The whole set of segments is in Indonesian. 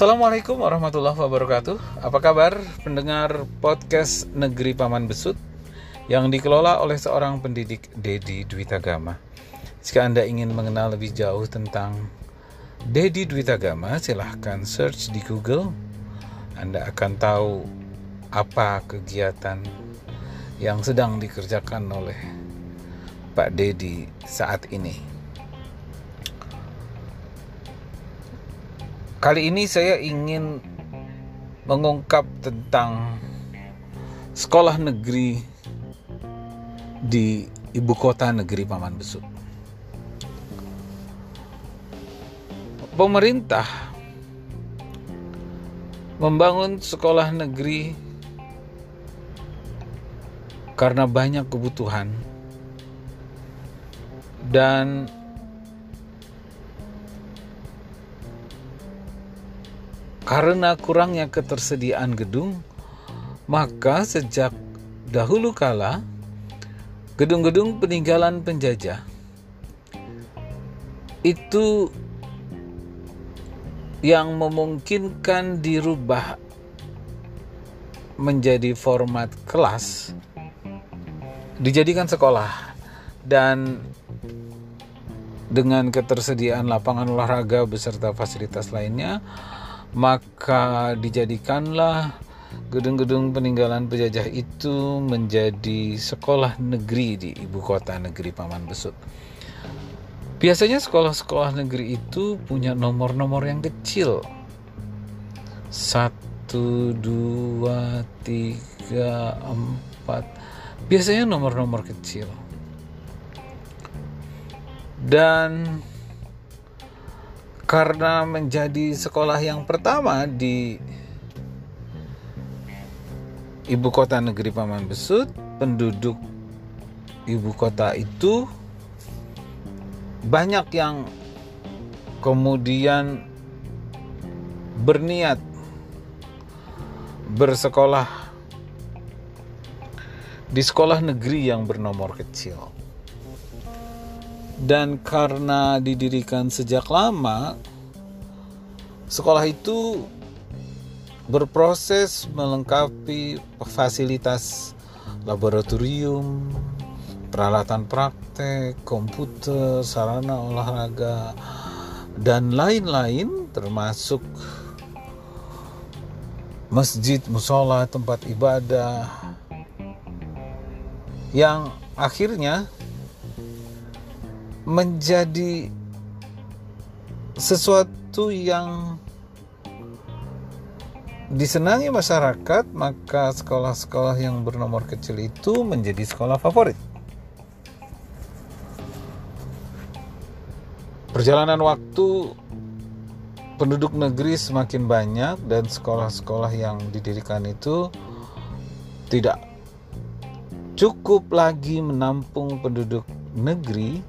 Assalamualaikum warahmatullahi wabarakatuh. Apa kabar pendengar podcast Negeri Paman Besut yang dikelola oleh seorang pendidik Dedi Dwitagama? Jika Anda ingin mengenal lebih jauh tentang Dedi Dwitagama, silahkan search di Google. Anda akan tahu apa kegiatan yang sedang dikerjakan oleh Pak Dedi saat ini. Kali ini saya ingin mengungkap tentang sekolah negeri di ibu kota negeri Paman Besut. Pemerintah membangun sekolah negeri karena banyak kebutuhan dan Karena kurangnya ketersediaan gedung, maka sejak dahulu kala gedung-gedung peninggalan penjajah itu yang memungkinkan dirubah menjadi format kelas dijadikan sekolah. Dan dengan ketersediaan lapangan olahraga beserta fasilitas lainnya maka dijadikanlah gedung-gedung peninggalan penjajah itu menjadi sekolah negeri di ibu kota negeri Paman Besut. Biasanya sekolah-sekolah negeri itu punya nomor-nomor yang kecil. Satu, dua, tiga, empat. Biasanya nomor-nomor kecil. Dan karena menjadi sekolah yang pertama di ibu kota negeri Paman Besut, penduduk ibu kota itu banyak yang kemudian berniat bersekolah di sekolah negeri yang bernomor kecil dan karena didirikan sejak lama sekolah itu berproses melengkapi fasilitas laboratorium, peralatan praktek, komputer, sarana olahraga, dan lain-lain termasuk masjid, musola, tempat ibadah yang akhirnya menjadi sesuatu yang disenangi masyarakat, maka sekolah-sekolah yang bernomor kecil itu menjadi sekolah favorit. Perjalanan waktu penduduk negeri semakin banyak dan sekolah-sekolah yang didirikan itu tidak cukup lagi menampung penduduk negeri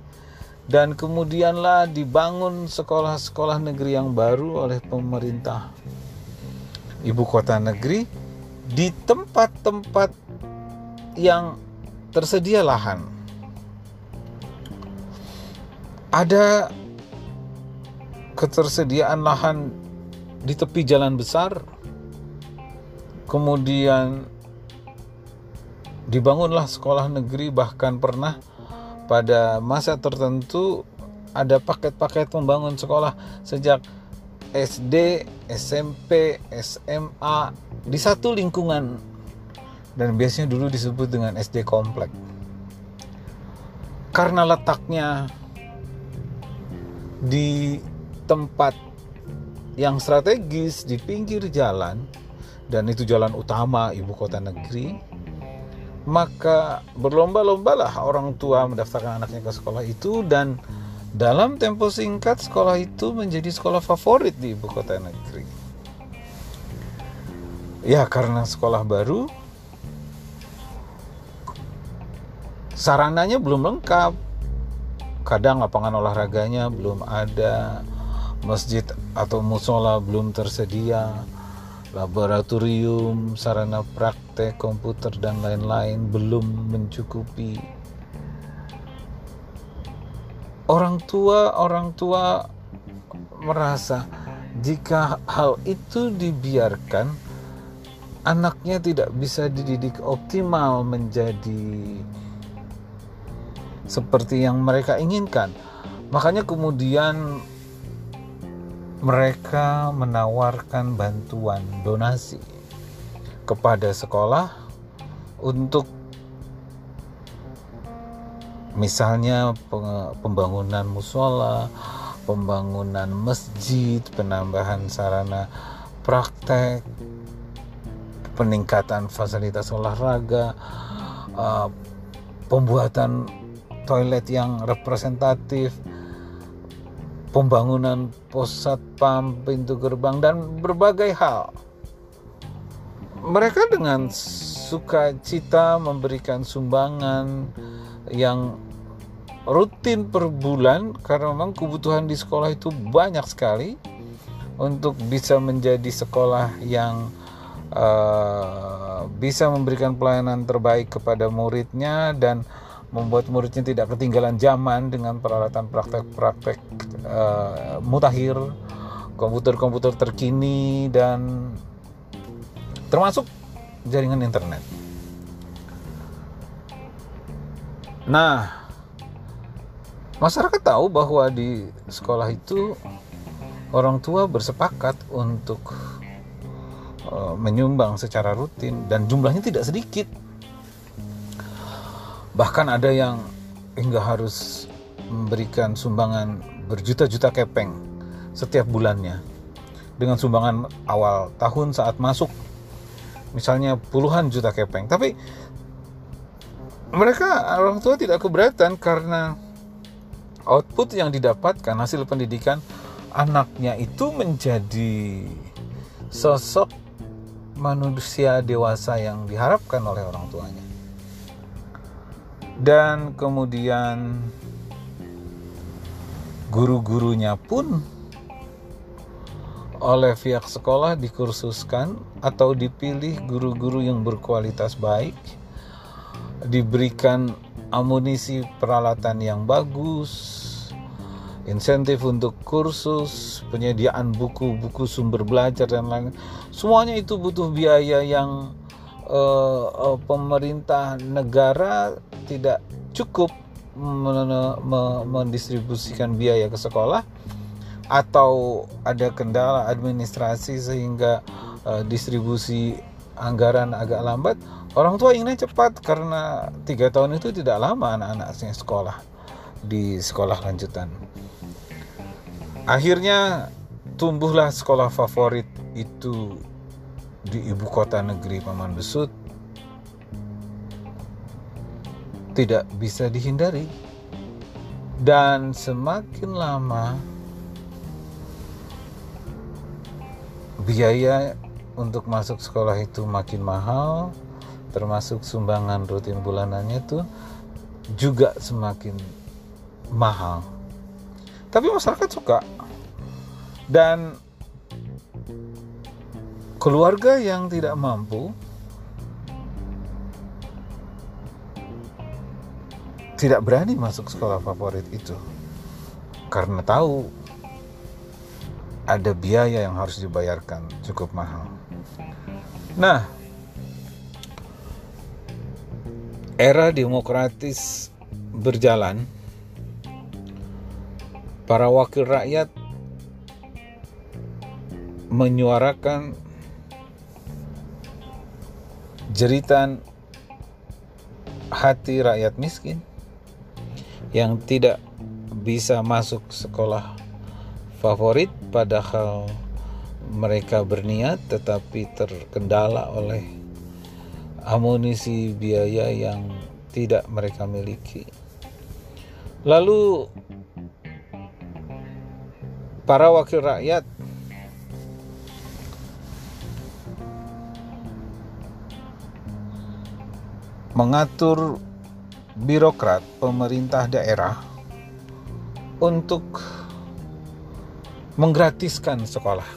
dan kemudianlah dibangun sekolah-sekolah negeri yang baru oleh pemerintah ibu kota negeri di tempat-tempat yang tersedia lahan. Ada ketersediaan lahan di tepi jalan besar, kemudian dibangunlah sekolah negeri, bahkan pernah pada masa tertentu ada paket-paket membangun sekolah sejak SD, SMP, SMA di satu lingkungan dan biasanya dulu disebut dengan SD komplek. Karena letaknya di tempat yang strategis di pinggir jalan dan itu jalan utama ibu kota negeri maka berlomba-lombalah orang tua mendaftarkan anaknya ke sekolah itu dan dalam tempo singkat sekolah itu menjadi sekolah favorit di ibu kota negeri. Ya karena sekolah baru sarananya belum lengkap. Kadang lapangan olahraganya belum ada, masjid atau musola belum tersedia laboratorium, sarana praktek komputer dan lain-lain belum mencukupi. Orang tua orang tua merasa jika hal itu dibiarkan anaknya tidak bisa dididik optimal menjadi seperti yang mereka inginkan. Makanya kemudian mereka menawarkan bantuan donasi kepada sekolah untuk misalnya pembangunan musola, pembangunan masjid, penambahan sarana praktek, peningkatan fasilitas olahraga, uh, pembuatan toilet yang representatif, pembangunan pos satpam, pintu gerbang dan berbagai hal. Mereka dengan sukacita memberikan sumbangan yang rutin per bulan karena memang kebutuhan di sekolah itu banyak sekali untuk bisa menjadi sekolah yang uh, bisa memberikan pelayanan terbaik kepada muridnya dan membuat muridnya tidak ketinggalan zaman dengan peralatan praktek-praktek uh, mutakhir, komputer-komputer terkini dan termasuk jaringan internet. Nah, masyarakat tahu bahwa di sekolah itu orang tua bersepakat untuk uh, menyumbang secara rutin dan jumlahnya tidak sedikit. Bahkan ada yang hingga harus memberikan sumbangan berjuta-juta kepeng setiap bulannya dengan sumbangan awal tahun saat masuk misalnya puluhan juta kepeng tapi mereka orang tua tidak keberatan karena output yang didapatkan hasil pendidikan anaknya itu menjadi sosok manusia dewasa yang diharapkan oleh orang tuanya. Dan kemudian guru-gurunya pun oleh pihak sekolah dikursuskan atau dipilih guru-guru yang berkualitas baik, diberikan amunisi peralatan yang bagus, insentif untuk kursus, penyediaan buku-buku sumber belajar dan lain. Semuanya itu butuh biaya yang uh, uh, pemerintah negara tidak cukup mendistribusikan biaya ke sekolah atau ada kendala administrasi sehingga uh, distribusi anggaran agak lambat Orang tua inginnya cepat karena tiga tahun itu tidak lama anak-anaknya sekolah di sekolah lanjutan. Akhirnya tumbuhlah sekolah favorit itu di ibu kota negeri Paman Besut. Tidak bisa dihindari. Dan semakin lama biaya untuk masuk sekolah itu makin mahal, termasuk sumbangan rutin bulanannya itu juga semakin mahal. Tapi masyarakat suka. Dan keluarga yang tidak mampu. Tidak berani masuk sekolah favorit itu. Karena tahu ada biaya yang harus dibayarkan cukup mahal. Nah, era demokratis berjalan, para wakil rakyat menyuarakan jeritan hati rakyat miskin yang tidak bisa masuk sekolah favorit padahal mereka berniat tetapi terkendala oleh amunisi biaya yang tidak mereka miliki. Lalu para wakil rakyat mengatur birokrat pemerintah daerah untuk menggratiskan sekolah.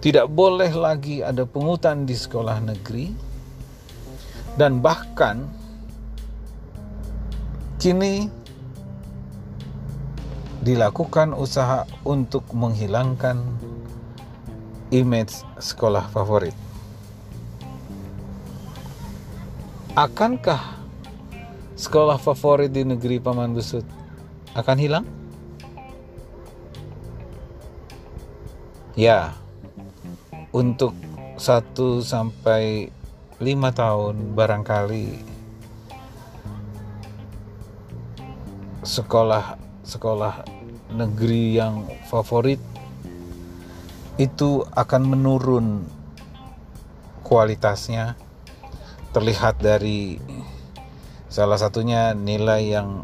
Tidak boleh lagi ada pungutan di sekolah negeri dan bahkan kini dilakukan usaha untuk menghilangkan image sekolah favorit. Akankah sekolah favorit di negeri Paman Busut akan hilang? Ya, untuk 1 sampai 5 tahun barangkali sekolah sekolah negeri yang favorit itu akan menurun kualitasnya terlihat dari salah satunya nilai yang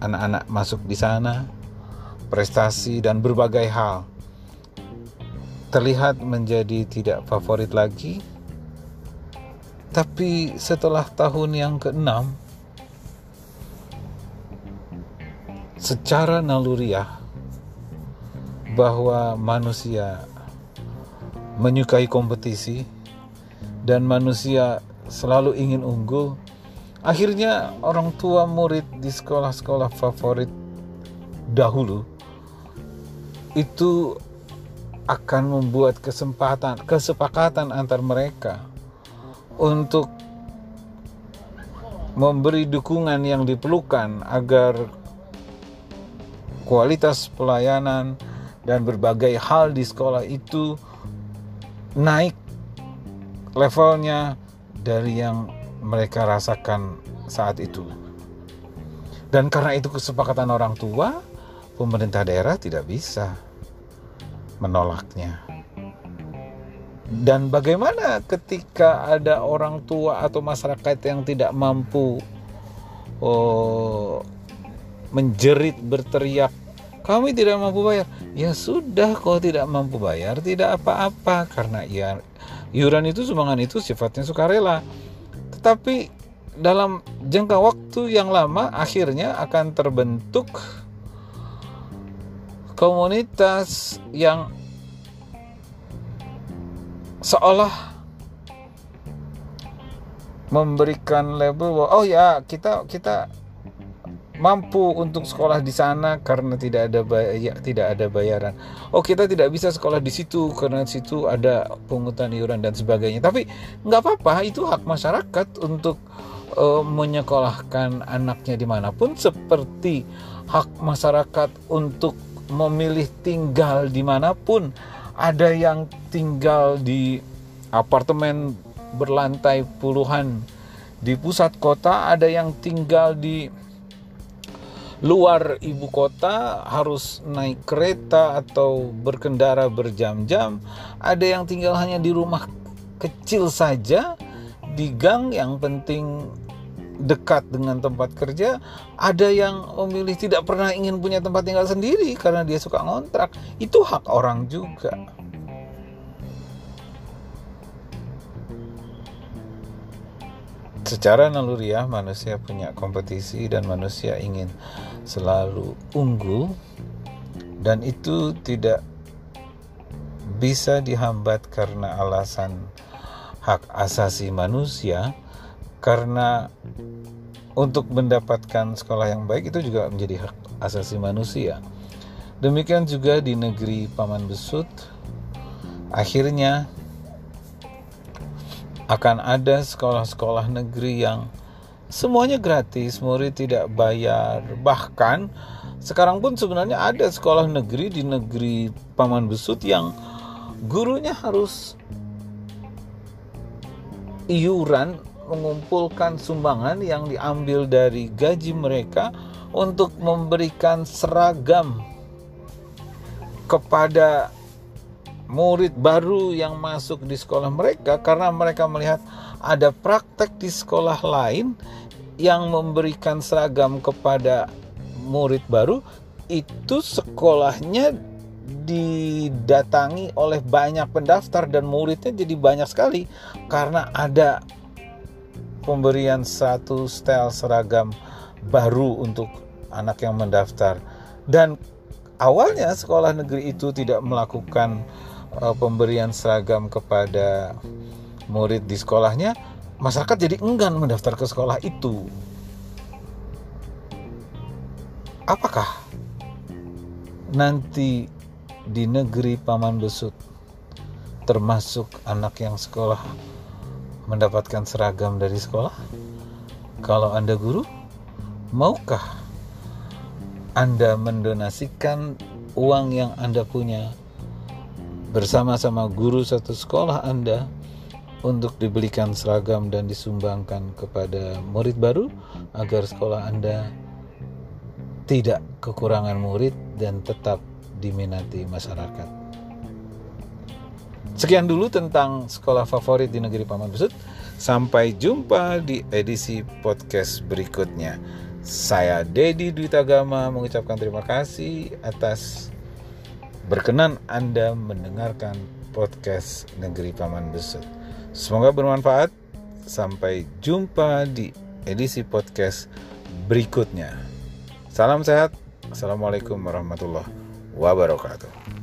anak-anak masuk di sana prestasi dan berbagai hal terlihat menjadi tidak favorit lagi. Tapi setelah tahun yang keenam, secara naluriah bahwa manusia menyukai kompetisi dan manusia selalu ingin unggul, akhirnya orang tua murid di sekolah-sekolah favorit dahulu itu akan membuat kesempatan kesepakatan antar mereka untuk memberi dukungan yang diperlukan agar kualitas pelayanan dan berbagai hal di sekolah itu naik levelnya dari yang mereka rasakan saat itu. Dan karena itu kesepakatan orang tua, pemerintah daerah tidak bisa menolaknya. Dan bagaimana ketika ada orang tua atau masyarakat yang tidak mampu oh, menjerit berteriak, kami tidak mampu bayar. Ya sudah, kalau tidak mampu bayar tidak apa-apa karena ya iuran itu sumbangan itu sifatnya sukarela. Tetapi dalam jangka waktu yang lama akhirnya akan terbentuk komunitas yang seolah memberikan label bahwa oh ya kita kita mampu untuk sekolah di sana karena tidak ada bayar, tidak ada bayaran. Oh kita tidak bisa sekolah di situ karena di situ ada pungutan iuran dan sebagainya. Tapi nggak apa-apa itu hak masyarakat untuk uh, menyekolahkan anaknya di mana pun seperti hak masyarakat untuk memilih tinggal di mana pun ada yang tinggal di apartemen berlantai puluhan di pusat kota ada yang tinggal di luar ibu kota harus naik kereta atau berkendara berjam-jam ada yang tinggal hanya di rumah kecil saja di gang yang penting dekat dengan tempat kerja, ada yang memilih tidak pernah ingin punya tempat tinggal sendiri karena dia suka ngontrak. Itu hak orang juga. Secara naluriah manusia punya kompetisi dan manusia ingin selalu unggul dan itu tidak bisa dihambat karena alasan hak asasi manusia karena untuk mendapatkan sekolah yang baik itu juga menjadi hak asasi manusia. Demikian juga di negeri Paman Besut, akhirnya akan ada sekolah-sekolah negeri yang semuanya gratis, murid tidak bayar, bahkan sekarang pun sebenarnya ada sekolah negeri di negeri Paman Besut yang gurunya harus iuran mengumpulkan sumbangan yang diambil dari gaji mereka untuk memberikan seragam kepada murid baru yang masuk di sekolah mereka karena mereka melihat ada praktek di sekolah lain yang memberikan seragam kepada murid baru itu sekolahnya didatangi oleh banyak pendaftar dan muridnya jadi banyak sekali. Karena ada pemberian satu style seragam baru untuk anak yang mendaftar. Dan awalnya sekolah negeri itu tidak melakukan uh, pemberian seragam kepada murid di sekolahnya masyarakat jadi enggan mendaftar ke sekolah itu apakah nanti di negeri Paman Besut termasuk anak yang sekolah mendapatkan seragam dari sekolah? Kalau Anda guru, maukah Anda mendonasikan uang yang Anda punya bersama-sama guru satu sekolah Anda untuk dibelikan seragam dan disumbangkan kepada murid baru agar sekolah Anda tidak kekurangan murid dan tetap diminati masyarakat. Sekian dulu tentang sekolah favorit di negeri Paman Besut. Sampai jumpa di edisi podcast berikutnya. Saya Dedi Dwitagama mengucapkan terima kasih atas berkenan Anda mendengarkan podcast Negeri Paman Besut. Semoga bermanfaat. Sampai jumpa di edisi podcast berikutnya. Salam sehat. Assalamualaikum warahmatullahi wabarakatuh.